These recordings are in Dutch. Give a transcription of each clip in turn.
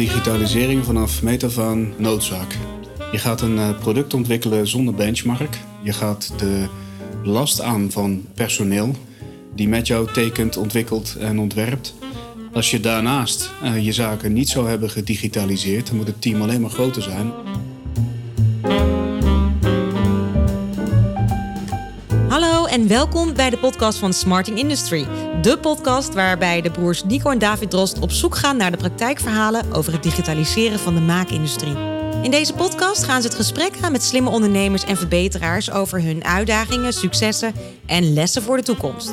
digitalisering vanaf meet af aan noodzaak. Je gaat een eh, product ontwikkelen zonder benchmark. Je gaat de last aan van personeel die met jou tekent, ontwikkelt en ontwerpt. Als je daarnaast uh, je zaken niet zou hebben gedigitaliseerd, dan moet het team alleen maar groter zijn. En welkom bij de podcast van Smarting Industry. De podcast waarbij de broers Nico en David Drost op zoek gaan naar de praktijkverhalen over het digitaliseren van de maakindustrie. In deze podcast gaan ze het gesprek aan met slimme ondernemers en verbeteraars over hun uitdagingen, successen en lessen voor de toekomst.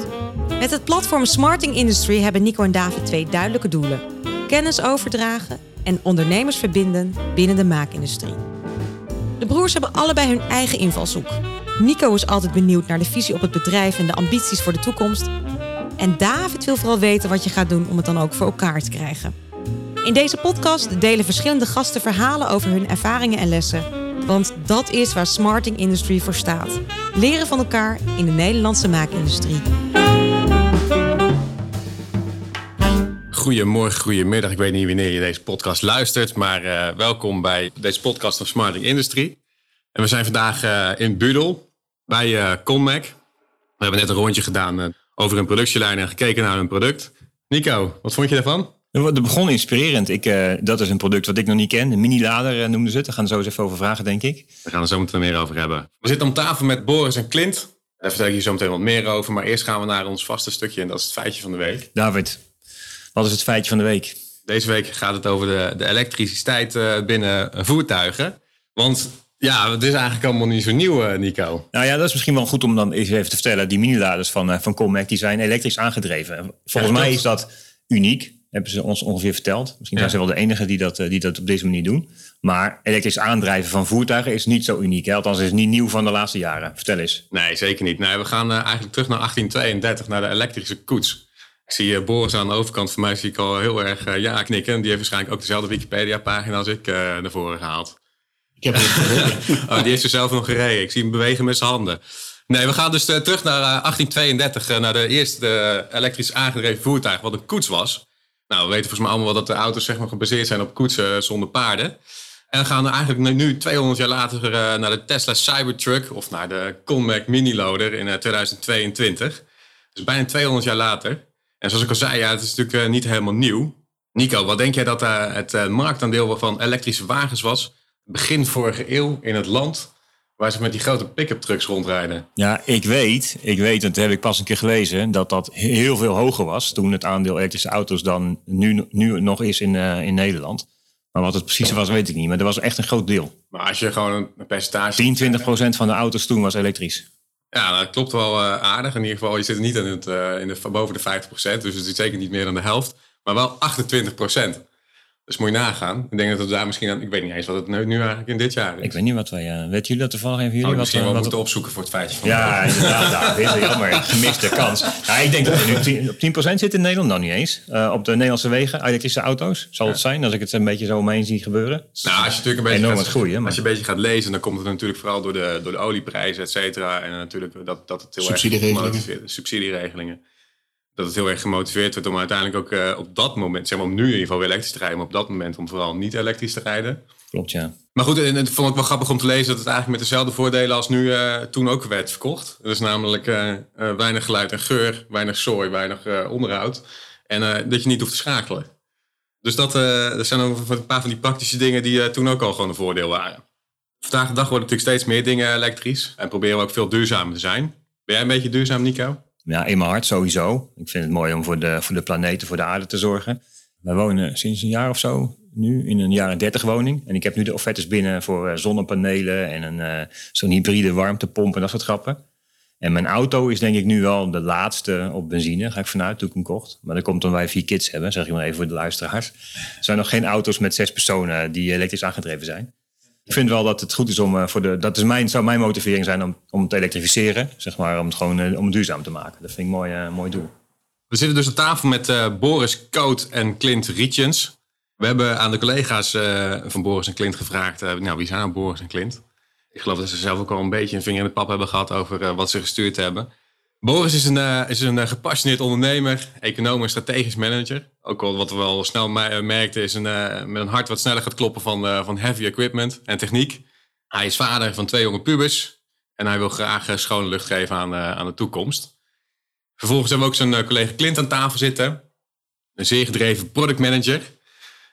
Met het platform Smarting Industry hebben Nico en David twee duidelijke doelen: kennis overdragen en ondernemers verbinden binnen de maakindustrie. De broers hebben allebei hun eigen invalshoek. Nico is altijd benieuwd naar de visie op het bedrijf en de ambities voor de toekomst. En David wil vooral weten wat je gaat doen om het dan ook voor elkaar te krijgen. In deze podcast delen verschillende gasten verhalen over hun ervaringen en lessen. Want dat is waar Smarting Industry voor staat. Leren van elkaar in de Nederlandse maakindustrie. Goedemorgen, goedemiddag. Ik weet niet wanneer je deze podcast luistert, maar uh, welkom bij deze podcast van Smarting Industry. En we zijn vandaag uh, in Budel bij uh, Conmac. We hebben net een rondje gedaan over een productielijn en gekeken naar hun product. Nico, wat vond je daarvan? Het begon inspirerend. Ik, uh, dat is een product wat ik nog niet ken. Een mini-lader noemden ze het. Daar gaan we zo eens even over vragen, denk ik. We gaan er zo meteen meer over hebben. We zitten om tafel met Boris en Clint. Daar vertel ik je zo meteen wat meer over. Maar eerst gaan we naar ons vaste stukje en dat is het feitje van de week. David, wat is het feitje van de week? Deze week gaat het over de, de elektriciteit binnen voertuigen. Want ja, het is eigenlijk allemaal niet zo nieuw, Nico. Nou ja, dat is misschien wel goed om dan even te vertellen. Die mini-laders van, van Comac, die zijn elektrisch aangedreven. Volgens ja, mij is dat uniek hebben ze ons ongeveer verteld. Misschien zijn ze wel de enige die dat, die dat op deze manier doen. Maar elektrisch aandrijven van voertuigen is niet zo uniek. Hè? Althans, is niet nieuw van de laatste jaren. Vertel eens. Nee, zeker niet. Nee, we gaan uh, eigenlijk terug naar 1832, naar de elektrische koets. Ik zie uh, Boris aan de overkant van mij zie ik al heel erg uh, ja knikken. Die heeft waarschijnlijk ook dezelfde Wikipedia-pagina als ik naar voren gehaald. Ik heb het oh, die heeft ze zelf nog gereden. Ik zie hem bewegen met zijn handen. Nee, we gaan dus terug naar 1832, naar de eerste elektrisch aangedreven voertuig, wat een koets was. Nou, we weten volgens mij allemaal wel dat de auto's zeg maar, gebaseerd zijn op koetsen zonder paarden. En we gaan er eigenlijk nu 200 jaar later naar de Tesla Cybertruck of naar de Conmac Miniloader in uh, 2022. Dus bijna 200 jaar later. En zoals ik al zei, ja, het is natuurlijk niet helemaal nieuw. Nico, wat denk jij dat het marktaandeel van elektrische wagens was begin vorige eeuw in het land Waar ze met die grote pick-up trucks rondrijden. Ja, ik weet, ik weet, en dat heb ik pas een keer gelezen, dat dat heel veel hoger was toen het aandeel elektrische auto's dan nu, nu nog is in, uh, in Nederland. Maar wat het precies was, weet ik niet. Maar er was echt een groot deel. Maar als je gewoon een percentage... 10, 20 procent van de auto's toen was elektrisch. Ja, dat klopt wel uh, aardig. In ieder geval, je zit niet in het, uh, in de, boven de 50 procent. Dus het is zeker niet meer dan de helft. Maar wel 28 procent. Dus moet je nagaan. Ik denk dat het daar misschien aan... Ik weet niet eens wat het nu, nu eigenlijk in dit jaar is. Ik weet niet wat wij... Uh, weten jullie dat toevallig even jullie? Oh, misschien wat, wel moeten opzoeken voor het feitje van... Ja, inderdaad. David, jammer. Gemiste kans. Ja, ik denk dat we nu 10, op 10% zitten in Nederland. Nou, niet eens. Uh, op de Nederlandse wegen, elektrische auto's. Zal het zijn, als ik het een beetje zo omheen zie gebeuren. Nou, als je natuurlijk een beetje, Enorm gaat, groeien, als je een beetje gaat lezen... dan komt het natuurlijk vooral door de, door de olieprijzen, et cetera. En natuurlijk dat, dat het heel Subsidieregelingen. erg... Subsidieregelingen dat het heel erg gemotiveerd werd om uiteindelijk ook uh, op dat moment, zeg maar om nu in ieder geval weer elektrisch te rijden, maar op dat moment om vooral niet elektrisch te rijden. Klopt, ja. Maar goed, en het vond ik wel grappig om te lezen dat het eigenlijk met dezelfde voordelen als nu uh, toen ook werd verkocht. Dus namelijk uh, weinig geluid en geur, weinig zooi, weinig onderhoud. En dat je niet hoeft te schakelen. Dus dat, dat zijn ook een paar van die praktische dingen die toen ook al gewoon een voordeel waren. Vandaag de dag worden natuurlijk steeds meer dingen elektrisch. En proberen we ook veel duurzamer te zijn. Ben jij een beetje duurzaam, Nico? Ja, in mijn hart sowieso. Ik vind het mooi om voor de, voor de planeet, voor de aarde te zorgen. Wij wonen sinds een jaar of zo nu in een jaren 30 woning. En ik heb nu de offertes binnen voor uh, zonnepanelen en een, uh, zo'n hybride warmtepomp en dat soort grappen. En mijn auto is denk ik nu wel de laatste op benzine, ga ik vanuit, toen ik kocht. Maar dat komt omdat wij vier kids hebben, zeg ik maar even voor de luisteraars. Er zijn nog geen auto's met zes personen die elektrisch aangedreven zijn. Ik vind wel dat het goed is om voor de. Dat is mijn, zou mijn motivering zijn om, om te elektrificeren. Zeg maar, om het gewoon om het duurzaam te maken. Dat vind ik een mooi, uh, mooi doel. We zitten dus aan tafel met Boris Koot en Clint Rietjens. We hebben aan de collega's van Boris en Clint gevraagd. nou, wie zijn nou Boris en Clint? Ik geloof dat ze zelf ook al een beetje een vinger in de pap hebben gehad over wat ze gestuurd hebben. Boris is een, uh, is een gepassioneerd ondernemer, econoom en strategisch manager. Ook al wat we al snel merkten is een, met een hart wat sneller gaat kloppen van, van heavy equipment en techniek. Hij is vader van twee jonge pubers en hij wil graag schone lucht geven aan, aan de toekomst. Vervolgens hebben we ook zijn collega Clint aan tafel zitten. Een zeer gedreven product manager.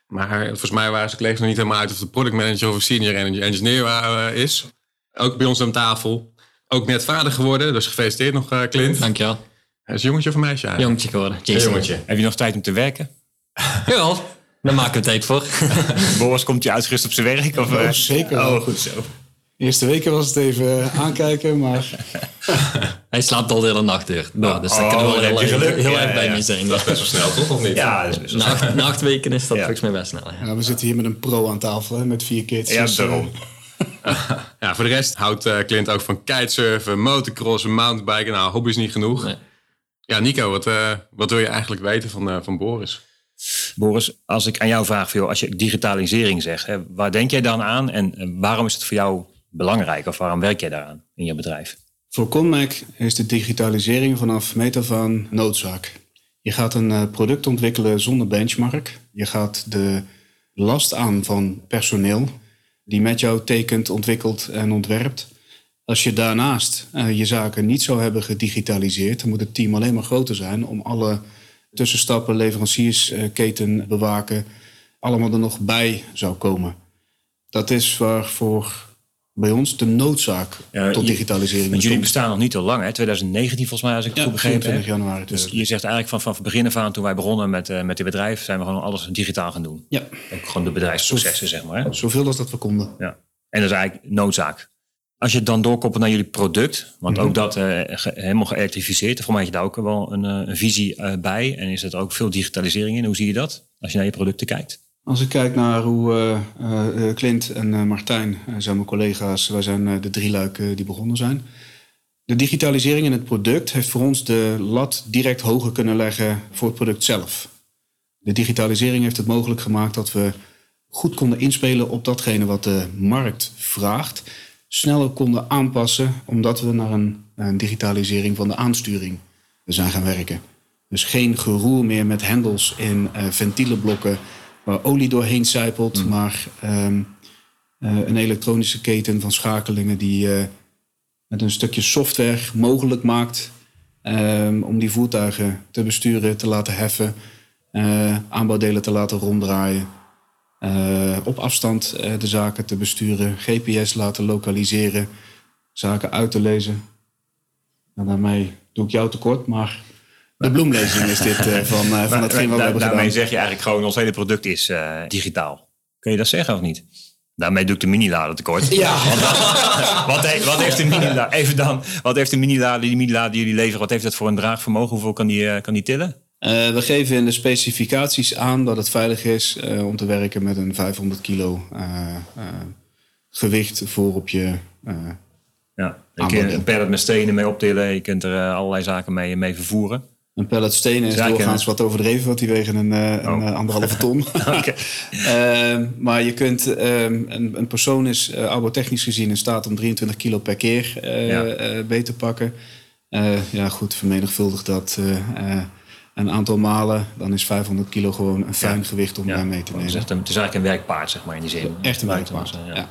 Maar volgens mij waren zijn collega's nog niet helemaal uit of de product manager of senior engineer is. Ook bij ons aan tafel. Ook net vader geworden, dus gefeliciteerd nog, uh, Clint. Dankjewel. Hij is een jongetje of een meisje eigenlijk? Jongetje geworden. Jason. Jongetje. Heb je nog tijd om te werken? Ja, daar maken we tijd voor. Boris, komt hij uitgerust op zijn werk? Of, oh, zeker. Oh, goed zo. De eerste weken was het even aankijken, maar... Hij slaapt al de hele nacht door. Nou, dus daar oh, kunnen we wel heel, heel, heel erg bij mee zijn. Dat is best wel snel, toch? Of niet? Ja, dat is best wel na, acht, na acht weken is dat volgens mij best snel. Ja. Ja, we zitten hier met een pro aan tafel, hè, met vier kids. Ja, dus, daarom. ja, voor de rest houdt uh, Clint ook van kitesurfen, motocrossen, mountainbiken. Nou, hobby's niet genoeg. Nee. Ja, Nico, wat, uh, wat wil je eigenlijk weten van, uh, van Boris? Boris, als ik aan jou vraag, veel, als je digitalisering zegt, hè, waar denk jij dan aan en waarom is het voor jou belangrijk of waarom werk jij daaraan in je bedrijf? Voor Conmac is de digitalisering vanaf meet af aan noodzaak. Je gaat een product ontwikkelen zonder benchmark. Je gaat de last aan van personeel die met jou tekent, ontwikkelt en ontwerpt. Als je daarnaast uh, je zaken niet zou hebben gedigitaliseerd, dan moet het team alleen maar groter zijn om alle tussenstappen, leveranciersketen bewaken, allemaal er nog bij zou komen. Dat is waarvoor bij ons de noodzaak ja, tot digitalisering. Want jullie bestaan nog niet al lang, hè? 2019 volgens mij, als ik het ja, goed begrepen 24 januari. Dus je zegt eigenlijk van, van begin af aan, toen wij begonnen met, uh, met dit bedrijf, zijn we gewoon alles digitaal gaan doen. Ja. Ook gewoon de bedrijfsprocessen, zeg maar. Hè? Zoveel als dat we konden. Ja. En dat is eigenlijk noodzaak. Als je het dan doorkoppelt naar jullie product, want ook dat uh, ge helemaal geëlektrificeerd, voor mij heb je daar ook wel een, uh, een visie uh, bij. En is er ook veel digitalisering in. Hoe zie je dat als je naar je producten kijkt? Als ik kijk naar hoe uh, uh, Clint en uh, Martijn, zijn mijn collega's, wij zijn de drie luiken die begonnen zijn. De digitalisering in het product heeft voor ons de lat direct hoger kunnen leggen voor het product zelf. De digitalisering heeft het mogelijk gemaakt dat we goed konden inspelen op datgene wat de markt vraagt. Sneller konden aanpassen omdat we naar een, digitalisering van de aansturing zijn gaan werken. Dus geen geroer meer met hendels in ventielenblokken waar olie doorheen zijpelt, mm. maar um, uh, een elektronische keten van schakelingen die uh, met een stukje software mogelijk maakt um, om die voertuigen te besturen, te laten heffen, uh, aanbouwdelen te laten ronddraaien, op afstand de zaken te besturen, GPS laten lokaliseren, zaken uit te lezen. En daarmee doe ik jou tekort, maar de bloemlezing is dit uh, van, uh, van hetgeen wat we hebben Daarmee gedaan. zeg je eigenlijk gewoon, ons hele product is uh, digitaal. Kun je dat zeggen of niet? Daarmee doe ik de mini-lader tekort. Ja. Want dan, wat, he, wat, heeft de mini-lader, even dan, wat heeft de mini-lader, die mini-lader die jullie leveren, wat heeft dat voor een draagvermogen? Hoeveel kan die, kan die tillen? we geven in de specificaties aan dat het veilig is om te werken met een 500 kilo gewicht voor op je Ja, je kunt een pallet met stenen mee optillen. Je kunt er allerlei zaken mee, mee vervoeren. Een pallet stenen is doorgaans wat overdreven, want die wegen een, uh, oh. een anderhalve ton. okay. uh, maar je kunt, uh, een, een, persoon is uh, arbotechnisch gezien in staat om 23 kilo per keer ja. beet te pakken. ja, goed, vermenigvuldig dat een aantal malen, dan is 500 kilo gewoon een fijn ja. gewicht om ja. mee te nemen. Het is, echt een, het is eigenlijk een werkpaard, zeg maar, in die zin. Echt een werkpaard, ja.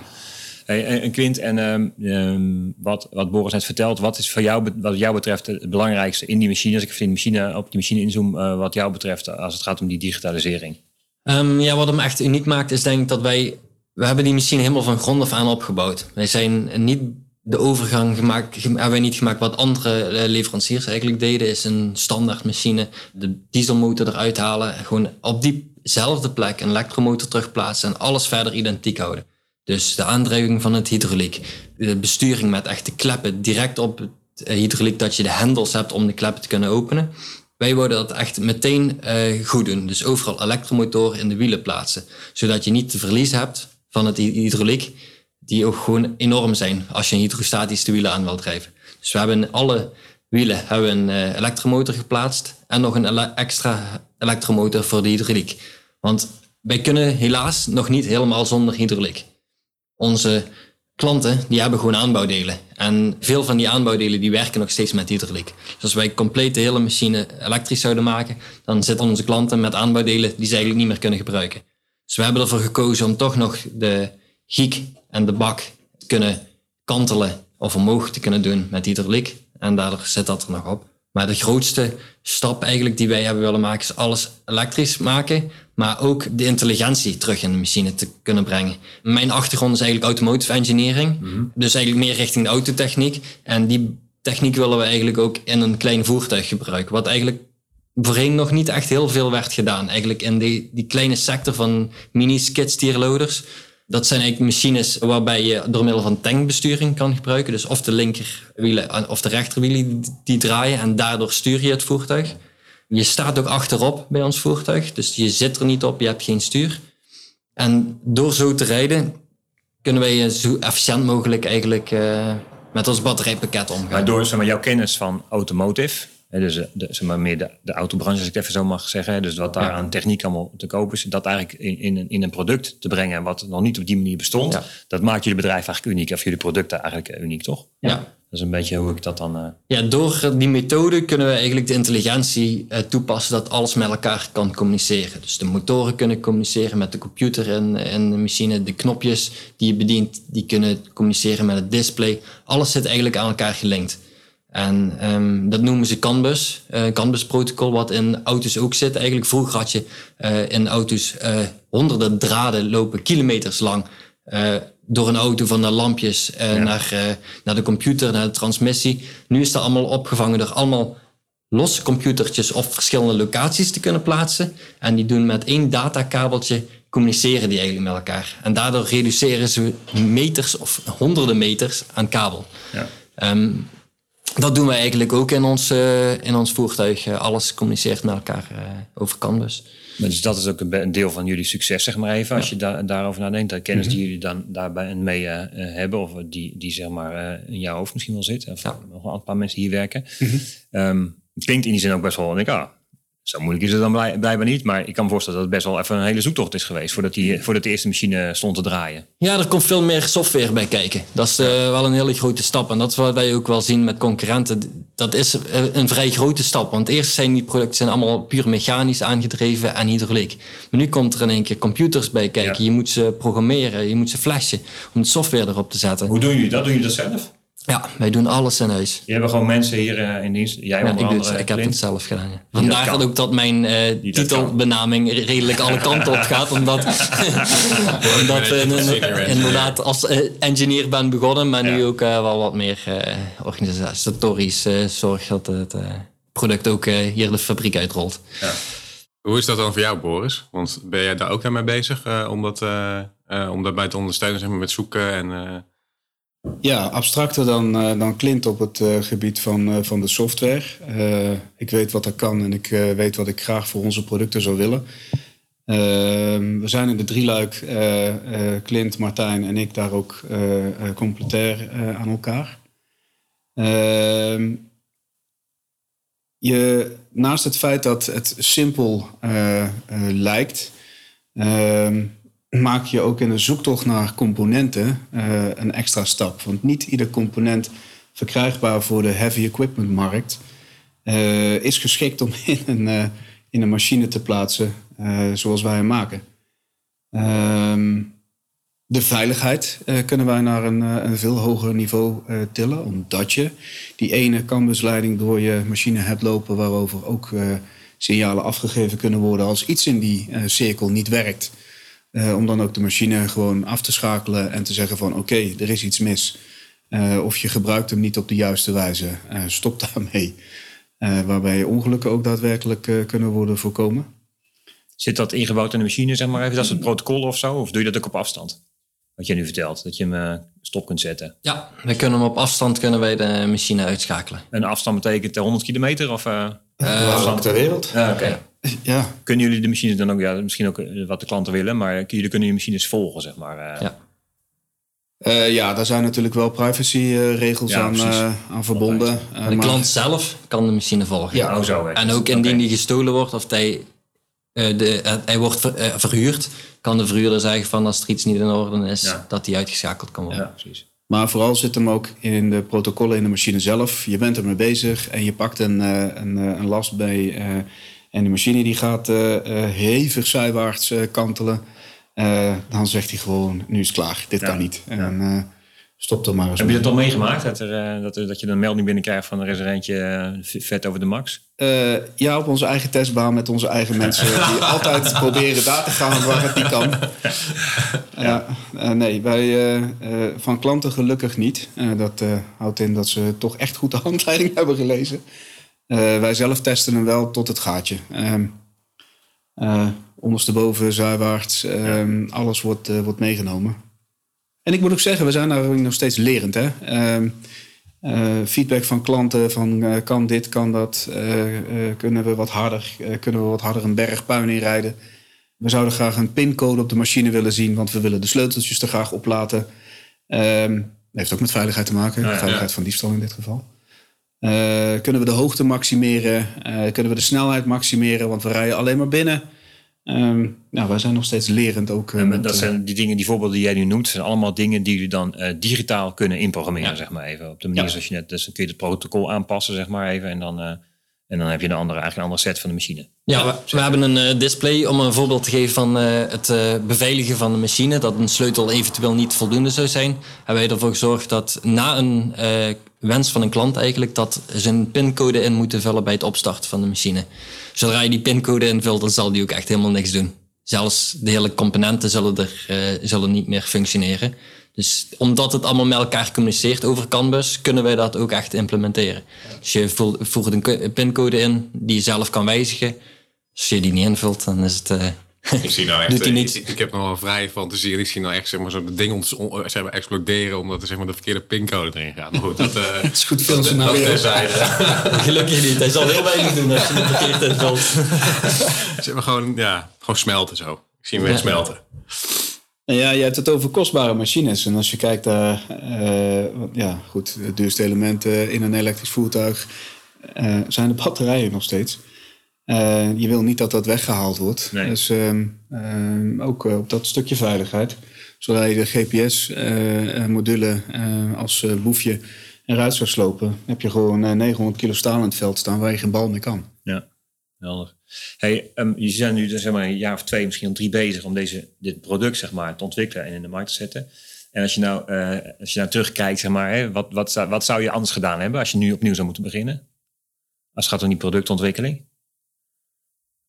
Hey, en Quint, en um, wat, wat Boris net vertelt, wat is voor jou, wat jou betreft het belangrijkste in die machine, als ik die machine, op die machine inzoom, uh, wat jou betreft als het gaat om die digitalisering? Um, ja, wat hem echt uniek maakt is denk ik dat wij, we hebben die machine helemaal van grond af aan opgebouwd. Wij zijn niet de overgang gemaakt, hebben wij niet gemaakt wat andere leveranciers eigenlijk deden, is een standaard machine, de dieselmotor eruit halen, gewoon op diezelfde plek een elektromotor terugplaatsen en alles verder identiek houden. Dus de aandrijving van het hydrauliek, de besturing met echte kleppen direct op het hydrauliek, dat je de hendels hebt om de kleppen te kunnen openen. Wij wilden dat echt meteen uh, goed doen. Dus overal elektromotoren in de wielen plaatsen. Zodat je niet te verliezen hebt van het hydrauliek, die ook gewoon enorm zijn als je een hydrostatische wielen aan wilt drijven. Dus we hebben in alle wielen hebben een uh, elektromotor geplaatst en nog een extra elektromotor voor de hydrauliek. Want wij kunnen helaas nog niet helemaal zonder hydrauliek. Onze klanten die hebben gewoon aanbouwdelen. En veel van die aanbouwdelen die werken nog steeds met hydrauliek. Dus als wij compleet de hele machine elektrisch zouden maken, dan zitten onze klanten met aanbouwdelen die ze eigenlijk niet meer kunnen gebruiken. Dus we hebben ervoor gekozen om toch nog de giek en de bak te kunnen kantelen of omhoog te kunnen doen met hydrauliek. En daardoor zit dat er nog op. Maar de grootste stap eigenlijk die wij hebben willen maken is alles elektrisch maken. Maar ook de intelligentie terug in de machine te kunnen brengen. Mijn achtergrond is eigenlijk automotive engineering. Dus eigenlijk meer richting de autotechniek. En die techniek willen we eigenlijk ook in een klein voertuig gebruiken. Wat eigenlijk voorheen nog niet echt heel veel werd gedaan. Eigenlijk in die, die kleine sector van mini-skid stierloaders. Dat zijn eigenlijk machines waarbij je door middel van tankbesturing kan gebruiken. Dus of de linkerwielen of de rechterwielen die, draaien en daardoor stuur je het voertuig. Je staat ook achterop bij ons voertuig, dus je zit er niet op, je hebt geen stuur. En door zo te rijden kunnen wij zo efficiënt mogelijk eigenlijk uh, met ons batterijpakket omgaan. Maar door maar, jouw kennis van automotive, dus de, zeg maar, meer de, de autobranche, als ik het even zo mag zeggen, dus wat daar Ja. aan techniek allemaal te koop is, dat eigenlijk in, in, een, in een product te brengen wat nog niet op die manier bestond, Ja. dat maakt jullie bedrijf eigenlijk uniek, of jullie producten eigenlijk uniek, toch? Ja. Dat is een beetje hoe ik dat dan... eh, Ja, door die methode kunnen we eigenlijk de intelligentie eh, toepassen dat alles met elkaar kan communiceren. Dus de motoren kunnen communiceren met de computer in, in de machine. De knopjes die je bedient, die kunnen communiceren met het display. Alles zit eigenlijk aan elkaar gelinkt. En ehm, dat noemen ze CAN-bus, eh CAN-bus-protocol, wat in auto's ook zit. Eigenlijk vroeger had je eh, in auto's eh, honderden draden lopen, kilometers lang, door een auto van de lampjes naar, naar de computer, naar de transmissie. Nu is dat allemaal opgevangen door allemaal losse computertjes op verschillende locaties te kunnen plaatsen. En die doen met één datakabeltje, communiceren die eigenlijk met elkaar. En daardoor reduceren ze meters of honderden meters aan kabel. ja. Ehm, dat doen we eigenlijk ook in ons, eh, in ons voertuig. Eh, alles communiceert met elkaar eh, over Canvas. Maar dus dat is ook een, deel van jullie succes, zeg maar even. Als je daar daarover nadenkt. De kennis die jullie dan daarbij mee hebben. Of die, die zeg maar in jouw hoofd misschien wel zit. Of Ja. nog een paar mensen hier werken. Ehm, het klinkt in die zin ook best wel. En ik, ah, zo moeilijk is het dan blij- blijkbaar niet. Maar ik kan me voorstellen dat het best wel even een hele zoektocht is geweest. Voordat, die, voordat de eerste machine stond te draaien. Ja, er komt veel meer software bij kijken. Dat is eh, wel een hele grote stap. En dat is wat wij ook wel zien met concurrenten. Dat is eh, een vrij grote stap. Want eerst zijn die producten zijn allemaal puur mechanisch aangedreven en hydrauliek. Maar nu komt er in één keer computers bij kijken. Ja. Je moet ze programmeren, je moet ze flashen om de software erop te zetten. Hoe doen jullie dat? Doen jullie dat zelf? Ja, wij doen alles in huis. Je hebt gewoon mensen hier eh, in dienst. Jij Ja, onder ik, het, andere, ik heb het zelf gedaan. Ja. Vandaar dat ook dat mijn eh, dat titelbenaming redelijk alle kanten op gaat. Omdat, omdat engineer. inderdaad als eh, engineer ben begonnen. Maar nu ook eh, wel wat meer eh, organisatorisch eh, zorg dat het eh, product ook eh, hier de fabriek uitrolt. Hoe is dat dan voor jou, Boris? Want ben jij daar ook daarmee bezig? eh, om, dat, eh, eh, om daarbij te ondersteunen zeg maar, met zoeken en... Ja, abstracter dan, eh, dan Clint op het eh, gebied van, eh, van de software. Ik weet wat er kan en ik weet wat ik graag voor onze producten zou willen. Ehm, we zijn in de drieluik, Clint, Martijn en ik, daar ook complementair aan elkaar. Ehm, je, naast het feit dat het simpel lijkt, ehm, maak je ook in de zoektocht naar componenten eh, een extra stap. Want niet ieder component verkrijgbaar voor de heavy equipment markt eh, is geschikt om in een, eh, in een machine te plaatsen zoals wij hem maken. Ehm, de veiligheid kunnen wij naar een, een veel hoger niveau tillen, omdat je die ene canvasleiding door je machine hebt lopen, waarover ook signalen afgegeven kunnen worden als iets in die cirkel niet werkt. Eh, om dan ook de machine gewoon af te schakelen en te zeggen van oké, er is iets mis. Eh, of je gebruikt hem niet op de juiste wijze. Eh, stop daarmee. Eh, waarbij ongelukken ook daadwerkelijk eh, kunnen worden voorkomen. Zit dat ingebouwd in de machine, zeg maar even? Dat is het protocol of zo? Of doe je dat ook op afstand? Wat je nu vertelt, dat je hem stop kunt zetten. Ja, we kunnen hem op afstand kunnen wij de machine uitschakelen. En afstand betekent eh, 100 kilometer? Of, eh? Waar ook ter wereld. Ja, oké. Ja, Kunnen jullie de machines dan ook, ja, misschien ook eh, wat de klanten willen, maar jullie kunnen die machines volgen, zeg maar. eh. Ja. Eh, ja, daar zijn natuurlijk wel privacyregels Ja, aan, eh, aan verbonden. De maar- klant zelf kan de machine volgen. Ja. Oh, zo. En ook indien die gestolen wordt of hij eh, de, hij wordt ver- verhuurd, kan de verhuurder zeggen van als er iets niet in orde is, Ja. dat die uitgeschakeld kan worden. Ja, precies. Maar vooral zit hem ook in de protocollen in de machine zelf. Je bent ermee bezig en je pakt een, eh, een, een last bij. En de machine die gaat eh, eh, hevig zijwaarts eh, kantelen. Dan zegt hij gewoon, nu is het klaar. Dit Ja. kan niet. En stop er maar eens Heb je dat al meegemaakt? Dat, er, dat, er- dat je een melding binnenkrijgt van er is er eentje vet over de max? Ja, op onze eigen testbaan met onze eigen mensen. Die altijd proberen daar te gaan waar het niet kan. Ja. nee, wij van klanten gelukkig niet. Dat houdt in dat ze toch echt goed de handleiding hebben gelezen. Eh, wij zelf testen hem wel tot het gaatje. Ehm eh, ondersteboven, zijwaarts, ehm, alles wordt, eh, wordt meegenomen. En ik moet ook zeggen, we zijn daar nog steeds lerend. Hè? Ehm, eh, feedback van klanten van kan dit, kan dat, kunnen we wat harder, kunnen we wat harder een berg puin inrijden. We zouden graag een pincode op de machine willen zien, want we willen de sleuteltjes er graag op laten. Dat heeft ook met veiligheid te maken, Ja, ja. veiligheid van diefstal in dit geval. Eh, kunnen we de hoogte maximeren? Eh, kunnen we de snelheid maximeren? Want we rijden alleen maar binnen. Ehm, nou, wij zijn nog steeds lerend ook. eh, met, dat zijn die dingen, die voorbeelden die jij nu noemt, zijn allemaal dingen die jullie dan eh, digitaal kunnen inprogrammeren, Ja. zeg maar even. Op de manier Ja. zoals je net, dus dan kun je het protocol aanpassen, zeg maar even. En dan, eh, en dan heb je een andere, eigenlijk een andere set van de machine. Ja, we, we hebben een eh, display om een voorbeeld te geven van eh, het beveiligen van de machine. Dat een sleutel eventueel niet voldoende zou zijn. Hebben wij ervoor gezorgd dat na een eh, wens van een klant eigenlijk... dat ze een pincode in moeten vullen bij het opstarten van de machine. Zodra je die pincode invult, dan zal die ook echt helemaal niks doen. Zelfs de hele componenten zullen, er, eh, zullen niet meer functioneren. Dus omdat het allemaal met elkaar communiceert over Canvas, kunnen wij dat ook echt implementeren. Dus je voert een co- pincode in die je zelf kan wijzigen. Als je die niet invult, dan is het. eh, Ik zie nou echt, Doet hij eh, niet. Ik, ik heb nog wel een vrije fantasie en ik zie nou echt zeg maar, zo de dingen ont- on- zeg maar, exploderen omdat er zeg maar, de verkeerde pincode erin gaat. Maar goed, dat, eh het is goed veel dat terzijde. gelukkig niet. Hij zal heel weinig doen als je het verkeerd invult. zeg maar gewoon, ja, gewoon smelten zo. Ik zie hem weer Ja. smelten. Nou Ja, je hebt het over kostbare machines. En als je kijkt naar, eh, ja, goed, de duurste elementen in een elektrisch voertuig eh, zijn de batterijen nog steeds. Eh, je wil niet dat dat weggehaald wordt. Nee. Dus ehm, ehm, ook eh, op dat stukje veiligheid. Zodra je de GPS-module eh, als boefje eruit zou slopen, heb je gewoon eh, 900 kilo staal in het veld staan waar je geen bal mee kan. Ja, helder. Hey, um, je zijn nu dus, zeg maar, een jaar of twee, misschien al drie bezig om deze, dit product zeg maar, te ontwikkelen en in de markt te zetten. En als je nou, als je nou terugkijkt, zeg maar, hè, wat, wat, zou, wat zou je anders gedaan hebben als je nu opnieuw zou moeten beginnen? Als het gaat om die productontwikkeling.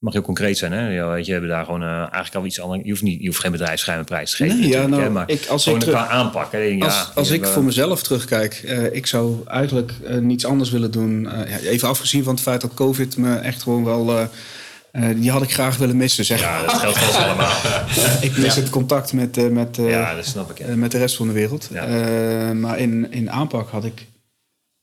Mag heel concreet zijn, hè? Ja, weet je, we hebben daar gewoon eh, eigenlijk al iets anders. Je hoeft, niet, je hoeft geen bedrijfsgeheime te geven. Nee, ja, nou, hè, maar ik- als gewoon ik terug- aanpak. Hè, denk, Als, ja, als ik voor mezelf terugkijk, eh, ik zou eigenlijk eh, niets anders willen doen. Eh, ja, even afgezien van het feit dat COVID me echt gewoon wel. eh, eh, die had ik graag willen missen, zeg Ja, dat geldt voor ons allemaal. ik mis het contact met, eh, met, eh, Ja, dat snap ik. eh, met de rest van de wereld. Eh, maar in, in aanpak had ik.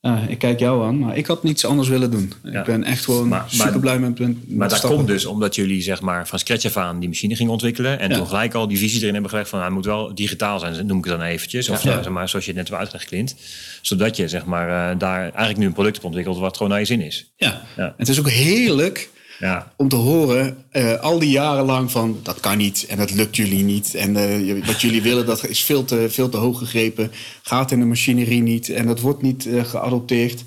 Eh, ik kijk jou aan, maar ik had niets anders willen doen. Ja. Ik ben echt gewoon Maar- super blij met, met Maar dat komt dus omdat jullie zeg maar, van scratch af aan die machine gingen ontwikkelen. En Ja. toen gelijk al die visie erin hebben gelegd van hij moet wel digitaal zijn, noem ik het dan eventjes. Of eh, zeg maar, zoals je het net hebt uitgelegd, Clint. Zodat je zeg maar, eh, daar eigenlijk nu een product op ontwikkelt wat gewoon naar je zin is. Ja. Ja. Het is ook heerlijk Ja, om te horen eh, al die jaren lang van dat kan niet en dat lukt jullie niet. En eh, wat jullie willen dat is veel te, veel te hoog gegrepen. Gaat in de machinerie niet en dat wordt niet eh, geadopteerd.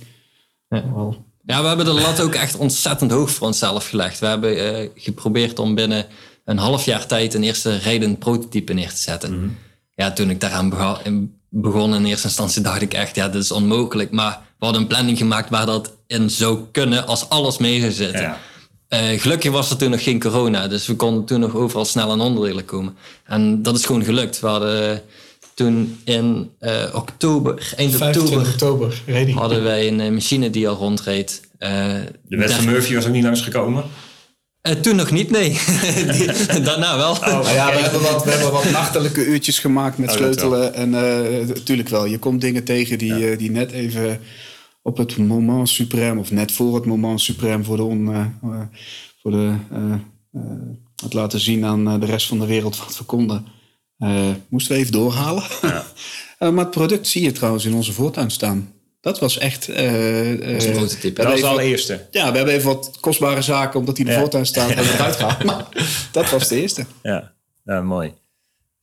Wel, Ja, we hebben de lat ook echt ontzettend hoog voor onszelf gelegd. We hebben eh, geprobeerd om binnen een half jaar tijd een eerste rijdend prototype neer te zetten. Ja, toen ik daaraan begon in eerste instantie dacht ik echt, ja, dit is onmogelijk. Maar we hadden een planning gemaakt waar dat in zou kunnen als alles mee zou zitten. Ja. Eh, gelukkig was er toen nog geen corona, dus we konden toen nog overal snel aan onderdelen komen. En dat is gewoon gelukt. We hadden toen in eh, oktober, eind 25 oktober, oktober, hadden wij een eh, machine die al rondreed. Eh, de daar- Murphy was ook niet langsgekomen. Eh, toen nog niet, nee. Die- daarna wel. Nou ja, we hebben, wat, we hebben wat nachtelijke uurtjes gemaakt met Oh, sleutelen. En eh natuurlijk wel, je komt dingen tegen die, eh, die net even op het moment suprême... of net voor het moment suprême voor, de on, eh, eh, voor de, eh, het laten zien aan de rest van de wereld wat we konden... eh, moesten we even doorhalen. Eh, maar het product zie je trouwens in onze voortuin staan. Dat was echt... eh, Dat is een prototype. we Dat was de allereerste. Ja, we hebben even wat kostbare zaken, omdat hij in de Ja. voortuin staat, en eruit gehaald. Maar dat was de eerste. Ja, ja mooi.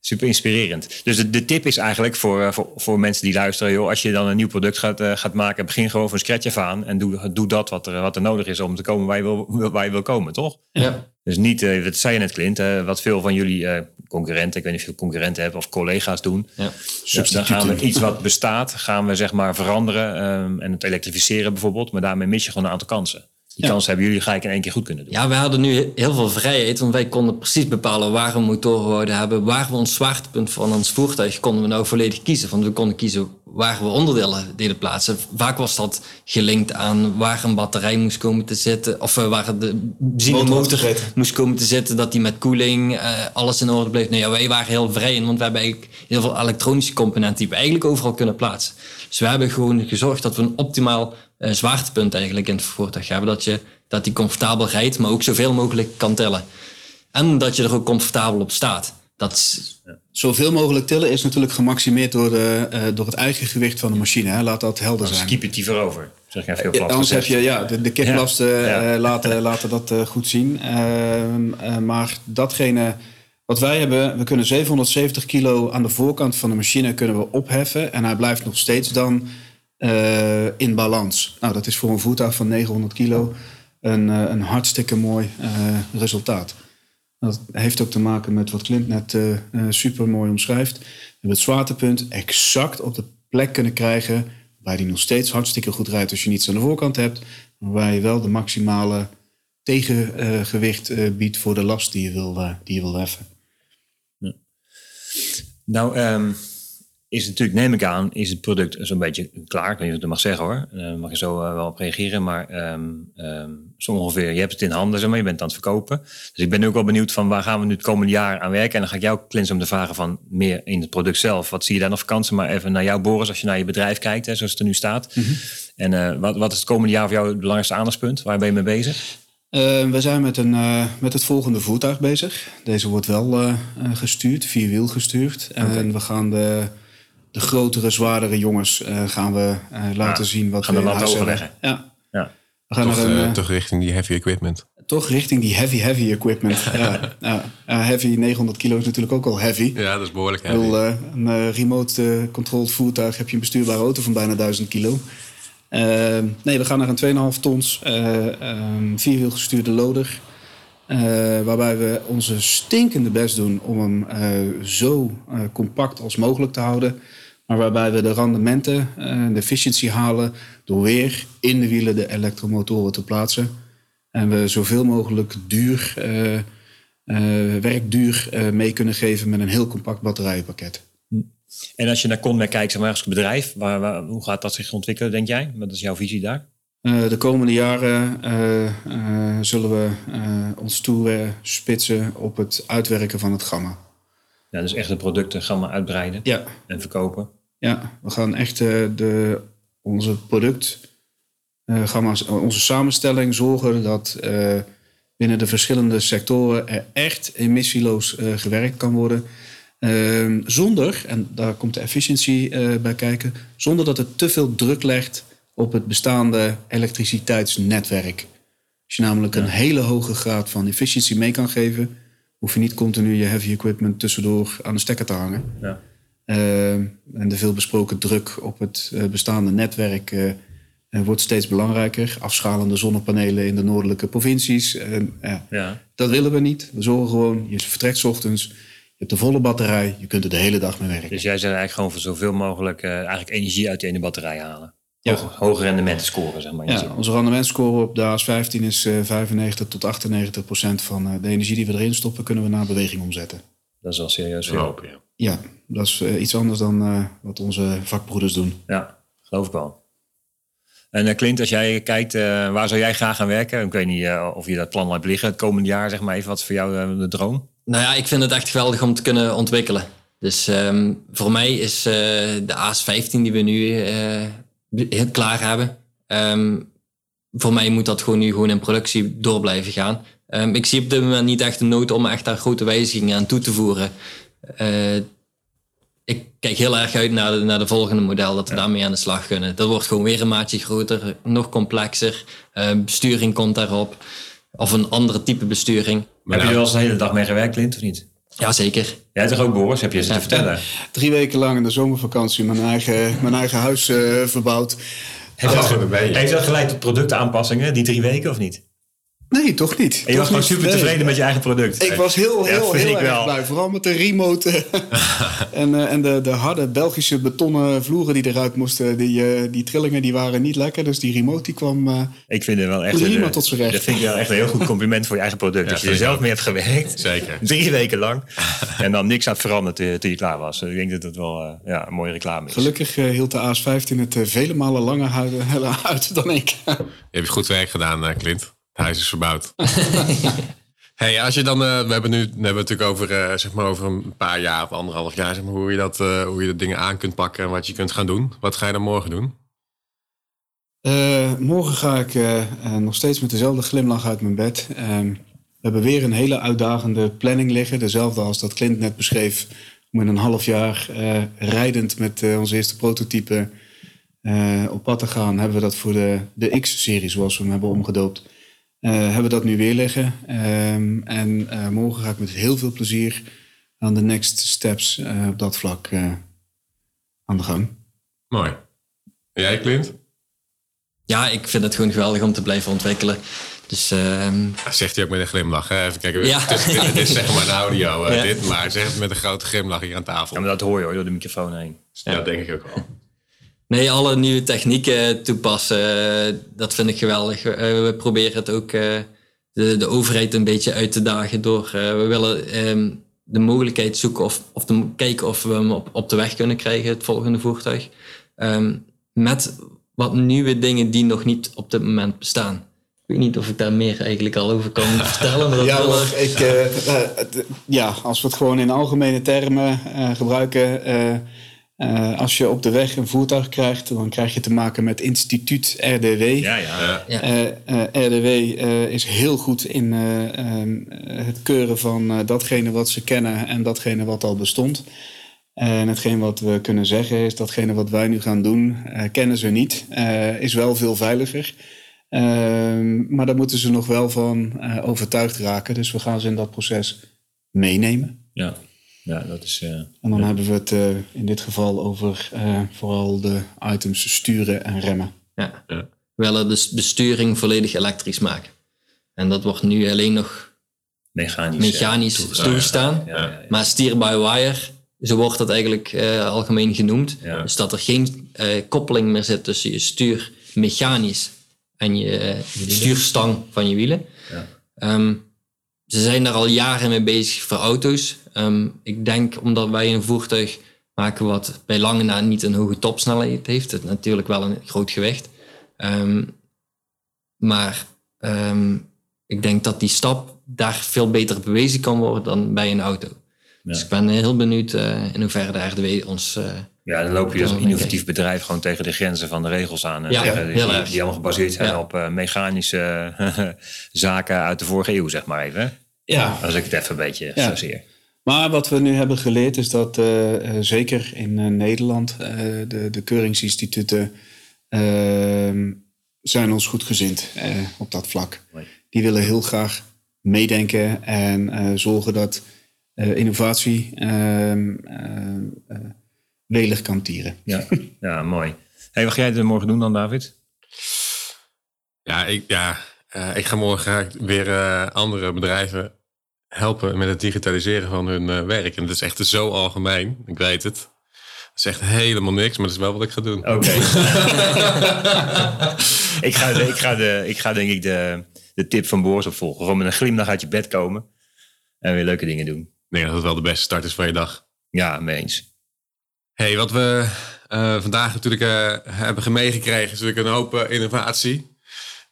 Super inspirerend. Dus de, de tip is eigenlijk voor, eh, voor, voor mensen die luisteren... Joh, als je dan een nieuw product gaat, eh, gaat maken... begin gewoon van scratch af aan... en doe, doe dat wat er, wat er nodig is om te komen waar je wil, waar je wil komen, toch? Ja. Dus niet, eh, dat zei je net Clint, wat veel van jullie eh, concurrenten... ik weet niet of je concurrenten hebt of collega's doen... Ja. Ja, dan gaan we iets wat bestaat, gaan we zeg maar veranderen... ehm, en het elektrificeren bijvoorbeeld... maar daarmee mis je gewoon een aantal kansen. Die Ja. kansen hebben jullie gelijk in één keer goed kunnen doen. Ja, we hadden nu heel veel vrijheid, want wij konden precies bepalen waar we motoren wouden hebben. Waar we ons zwaartepunt van ons voertuig konden we nou volledig kiezen. Want we konden kiezen waar we onderdelen deden plaatsen. Vaak was dat gelinkt aan waar een batterij moest komen te zitten. Of eh, waar de Motor benzinemotor moest komen te zitten. Dat die met koeling, eh, alles in orde bleef. Nee, ja, wij waren heel vrij in, want we hebben eigenlijk heel veel elektronische componenten die we eigenlijk overal kunnen plaatsen. Dus we hebben gewoon gezorgd dat we een optimaal zwaartepunt eigenlijk in het voertuig hebben. Dat, je, dat die comfortabel rijdt, maar ook zoveel mogelijk kan tellen. En dat je er ook comfortabel op staat. Dat is, Zoveel mogelijk tillen is natuurlijk gemaximeerd door, de, eh, door het eigen gewicht van de machine. Hè. Laat dat helder Dan zijn. skip je het over. Zeg even heel Ja, plat anders heb je ja, de, de kiplasten Ja. eh, laten, laten dat eh, goed zien. Ehm, eh, maar datgene wat wij hebben, we kunnen 770 kilo aan de voorkant van de machine kunnen we opheffen. En hij blijft nog steeds dan eh, in balans. Nou, dat is voor een voertuig van 900 kilo een, eh, een hartstikke mooi eh, resultaat. Dat heeft ook te maken met wat Clint net super mooi omschrijft. We hebben het zwaartepunt exact op de plek kunnen krijgen. Waar die nog steeds hartstikke goed rijdt als je niets aan de voorkant hebt. Maar waar je wel de maximale tegengewicht biedt voor de last die je wil, die je wil heffen. Nou, ehm, is het natuurlijk, neem ik aan, is het product zo'n beetje klaar. Ik weet niet of ik dat mag zeggen hoor. Daar mag je zo eh, wel op reageren. Maar ehm, zo ongeveer, je hebt het in handen, zeg maar, je bent aan het verkopen. Dus ik ben ook wel benieuwd van waar gaan we nu het komende jaar aan werken. En dan ga ik jou, Klins, om te vragen van meer in het product zelf. Wat zie je daar nog kansen? Maar even naar jou, Boris, als je naar je bedrijf kijkt, hè, zoals het er nu staat. En eh, wat, wat is het komende jaar voor jou het belangrijkste aandachtspunt? Waar ben je mee bezig? We zijn met, een, met het volgende voertuig bezig. Deze wordt wel eh, gestuurd, vierwiel gestuurd. En we gaan de, de grotere, zwaardere jongens eh, gaan we eh, laten zien wat gaan we de in lat huis hoger hebben. leggen. Ja. Ja. We gaan Toch, een, eh, toch richting die heavy equipment. toch richting die heavy, heavy equipment. ja, heavy 900 kilo is natuurlijk ook al heavy. Ja, dat is behoorlijk heavy. bedoel, een eh, remote eh, controlled voertuig heb je een bestuurbare auto van bijna 1000 kilo. Eh, nee, we gaan naar een 2,5 tons eh ehm, vierwielgestuurde loader. Eh, waarbij we onze stinkende best doen om hem eh, zo eh, compact als mogelijk te houden. Maar waarbij we de rendementen, eh, de efficiëntie halen door weer in de wielen de elektromotoren te plaatsen. En we zoveel mogelijk duur, eh, eh, werkduur mee kunnen geven met een heel compact batterijenpakket. En als je naar Conmer kijkt, zeg maar, als bedrijf, waar, waar- hoe gaat dat zich ontwikkelen, denk jij? Wat is jouw visie daar? De komende jaren zullen we ons toespitsen op het uitwerken van het gamma. Ja, dus echt de producten we uitbreiden Ja, en verkopen. Ja we gaan echt eh, de, onze product, eh, gamma's, onze samenstelling zorgen dat eh, binnen de verschillende sectoren er echt emissieloos eh, gewerkt kan worden. Ehm, zonder, en daar komt de efficiëntie eh, bij kijken, zonder dat het te veel druk legt op het bestaande elektriciteitsnetwerk. Als je namelijk een hele hoge graad van efficiëntie mee kan geven, hoef je niet continu je heavy equipment tussendoor aan de stekker te hangen. Ja. Ehm, en de veelbesproken druk op het eh, bestaande netwerk eh, eh, wordt steeds belangrijker. Afschalende zonnepanelen in de noordelijke provincies. En, ja, Ja. dat willen we niet. We zorgen gewoon, je vertrekt 's ochtends, je hebt de volle batterij, je kunt er de hele dag mee werken. Dus jij zegt eigenlijk gewoon voor zoveel mogelijk eigenlijk energie uit die ene batterij halen. Ja. Hoge, hoge rendementen scoren, zeg maar. Ja, onze rendementscore op de AS15 is eh 95 tot 98 procent van de energie die we erin stoppen, kunnen we naar beweging omzetten. Dat is wel serieus veel. Verhopen, ja. Ja, dat is eh, iets anders dan eh, wat onze vakbroeders doen. Ja, geloof ik wel. En uh, Clint, als jij kijkt, eh, waar zou jij graag gaan werken? Ik weet niet eh, of je dat plan hebt liggen het komende jaar, zeg maar even. Wat is voor jou eh, de droom? Nou ja, ik vind het echt geweldig om te kunnen ontwikkelen. Dus ehm, voor mij is eh, de AS15 die we nu eh, heel klaar hebben. ehm, voor mij moet dat gewoon nu gewoon in productie door blijven gaan. Ehm, ik zie op dit moment niet echt de nood om echt daar grote wijzigingen aan toe te voeren. Eh, ik kijk heel erg uit naar de, naar de volgende model, dat we daarmee aan de slag kunnen. Dat wordt gewoon weer een maatje groter, nog complexer. Uh, besturing komt daarop. Of een andere type besturing. Heb je er wel eens een hele dag mee gewerkt, Clint, of niet? Jazeker. Jij toch ook, Boris? Heb je eens te vertellen? Drie weken lang in de zomervakantie mijn eigen, mijn eigen huis uh, verbouwd. Heeft, dat, heeft dat geleid tot productaanpassingen, die drie weken, of niet? Nee, toch niet. En je was gewoon super tevreden met je eigen product. Ik was heel, heel, heel, erg blij. Vooral met de remote en, uh, en de, de harde Belgische betonnen vloeren die eruit moesten. Die, uh, die trillingen die waren niet lekker. Dus die remote die kwam uh, ik vind het wel echt prima tot zijn recht. Dat vind ik wel echt een heel goed compliment voor je eigen product. Ja, dat je er zelf mee hebt gewerkt. Zeker. Drie weken lang. en dan niks had veranderd toen je klaar was. Ik denk dat het wel ja, een mooie reclame is. Gelukkig hield de AS15 het vele malen langer uit dan ik. je hebt goed werk gedaan, Clint. Het huis is verbouwd. hey, als je dan, uh, we hebben nu we hebben het natuurlijk over, uh, zeg maar over een paar jaar of anderhalf jaar, zeg maar, hoe, je dat, uh, hoe je de dingen aan kunt pakken en wat je kunt gaan doen. Wat ga je dan morgen doen? morgen ga ik nog steeds met dezelfde glimlach uit mijn bed. Ehm, we hebben weer een hele uitdagende planning liggen. Dezelfde als dat Clint net beschreef. Om in een half jaar rijdend met onze eerste prototype op pad te gaan. Hebben we dat voor de, de X-serie, zoals we hem hebben omgedoopt. Uh, hebben dat nu weer liggen. Um, en uh, morgen ga ik met heel veel plezier aan de next steps uh, op dat vlak aan de gang. Mooi. En jij, Clint? Ja, ik vind het gewoon geweldig om te blijven ontwikkelen. Dus, ehm, Zegt hij ook met een glimlach. Hè? Even kijken. Ja. Het, is, het is zeg maar een audio, ja. dit, maar zeg het met een grote glimlach hier aan tafel. Ja, maar dat hoor je hoor, door de microfoon heen. Ja, dat denk ik ook wel. Nee, alle nieuwe technieken toepassen, dat vind ik geweldig. Eh, we proberen het ook uh, de, de overheid een beetje uit te dagen door. We willen um, de mogelijkheid zoeken of, of te kijken of we hem op, op de weg kunnen krijgen, het volgende voertuig. Um, met wat nieuwe dingen die nog niet op dit moment bestaan. Ik weet niet of ik daar meer eigenlijk al over kan vertellen. Maar dat ja, wel, ik, ja, als we het gewoon in algemene termen gebruiken uh, als je op de weg een voertuig krijgt, dan krijg je te maken met instituut RDW. Ja, ja. ja. Uh, uh, RDW is heel goed in ehm, het keuren van datgene wat ze kennen en datgene wat al bestond. En hetgeen wat we kunnen zeggen is datgene wat wij nu gaan doen, kennen ze niet. is wel veel veiliger. Ehm, maar daar moeten ze nog wel van overtuigd raken. Dus we gaan ze in dat proces meenemen. Ja. Ja, dat is. Uh, en dan hebben we het uh, in dit geval over uh, vooral de items sturen en remmen. Ja. ja. We willen de besturing volledig elektrisch maken. En dat wordt nu alleen nog mechanisch, mechanisch toegestaan. Ja, ja, maar steer-by-wire, zo wordt dat eigenlijk algemeen genoemd. Dus dat er geen koppeling meer zit tussen je stuur mechanisch en je, stuurstang van je wielen. Um, ze zijn daar al jaren mee bezig voor auto's. Um, ik denk omdat wij een voertuig maken wat bij lange na niet een hoge topsnelheid heeft. Het natuurlijk wel een groot gewicht. Um, maar um, ik denk dat die stap daar veel beter bewezen kan worden dan bij een auto. Ja. Dus ik ben heel benieuwd uh, in hoeverre de RDW ons... Uh, ja, dan loop je als innovatief bedrijf gewoon tegen de grenzen van de regels aan. Ja, die, die, die, allemaal gebaseerd zijn ja. op uh, mechanische zaken uit de vorige eeuw, zeg maar even. Ja. Als ik het even een beetje ja. zozeer. Maar wat we nu hebben geleerd is dat uh, zeker in uh, Nederland de, de keuringsinstituten ehm, zijn ons goed gezind op dat vlak. Die willen heel graag meedenken en zorgen dat innovatie ehm, welig kan tieren. Ja, ja mooi. Hey, wat ga jij er morgen doen dan, David? Ja, ik, ja, uh, ik ga morgen weer uh, andere bedrijven helpen met het digitaliseren van hun uh, werk. En dat is echt zo algemeen. Ik weet het. Dat is echt helemaal niks, maar dat is wel wat ik ga doen. Oké. Okay. ik, ga, ik, ga de, ik ga denk ik de, de tip van Boris opvolgen. Gewoon met een glimlach uit je bed komen. En weer leuke dingen doen. Ik denk dat het wel de beste start is van je dag. Ja, mee eens. hey, wat we vandaag natuurlijk hebben meegekregen... is natuurlijk een hoop innovatie.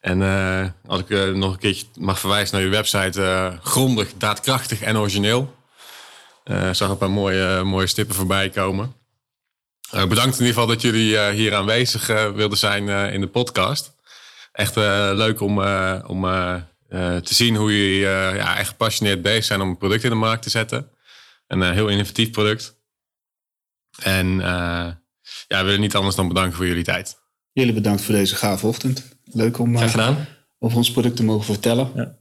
En uh, als ik uh, nog een keertje mag verwijzen naar je website, uh, grondig, daadkrachtig en origineel. zag een paar mooie, mooie stippen voorbij komen. bedankt in ieder geval dat jullie hier aanwezig wilden zijn in de podcast. Echt leuk om, om te zien hoe jullie ja, echt gepassioneerd bezig zijn om een product in de markt te zetten. Een heel innovatief product. En ja, we willen niet anders dan bedanken voor jullie tijd. Jullie bedankt voor deze gave ochtend. Leuk om over ons product te mogen vertellen. Ja.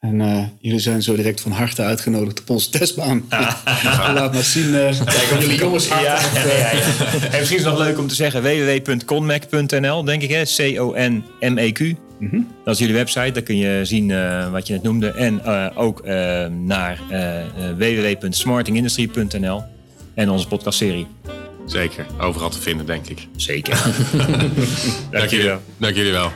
En uh, jullie zijn zo direct van harte uitgenodigd op onze testbaan. Laat maar zien uh, Kijk, jullie jongens ja, ja, ja, En misschien is het nog leuk om te zeggen www.conmac.nl, denk ik hè. C-O-N-M-E-Q. Mm -hmm. Dat is jullie website, daar kun je zien uh, wat je net noemde. En ook naar www.smartingindustry.nl en onze podcastserie. Zeker, overal te vinden denk ik. Zeker. Dank jullie wel. Dank jullie wel.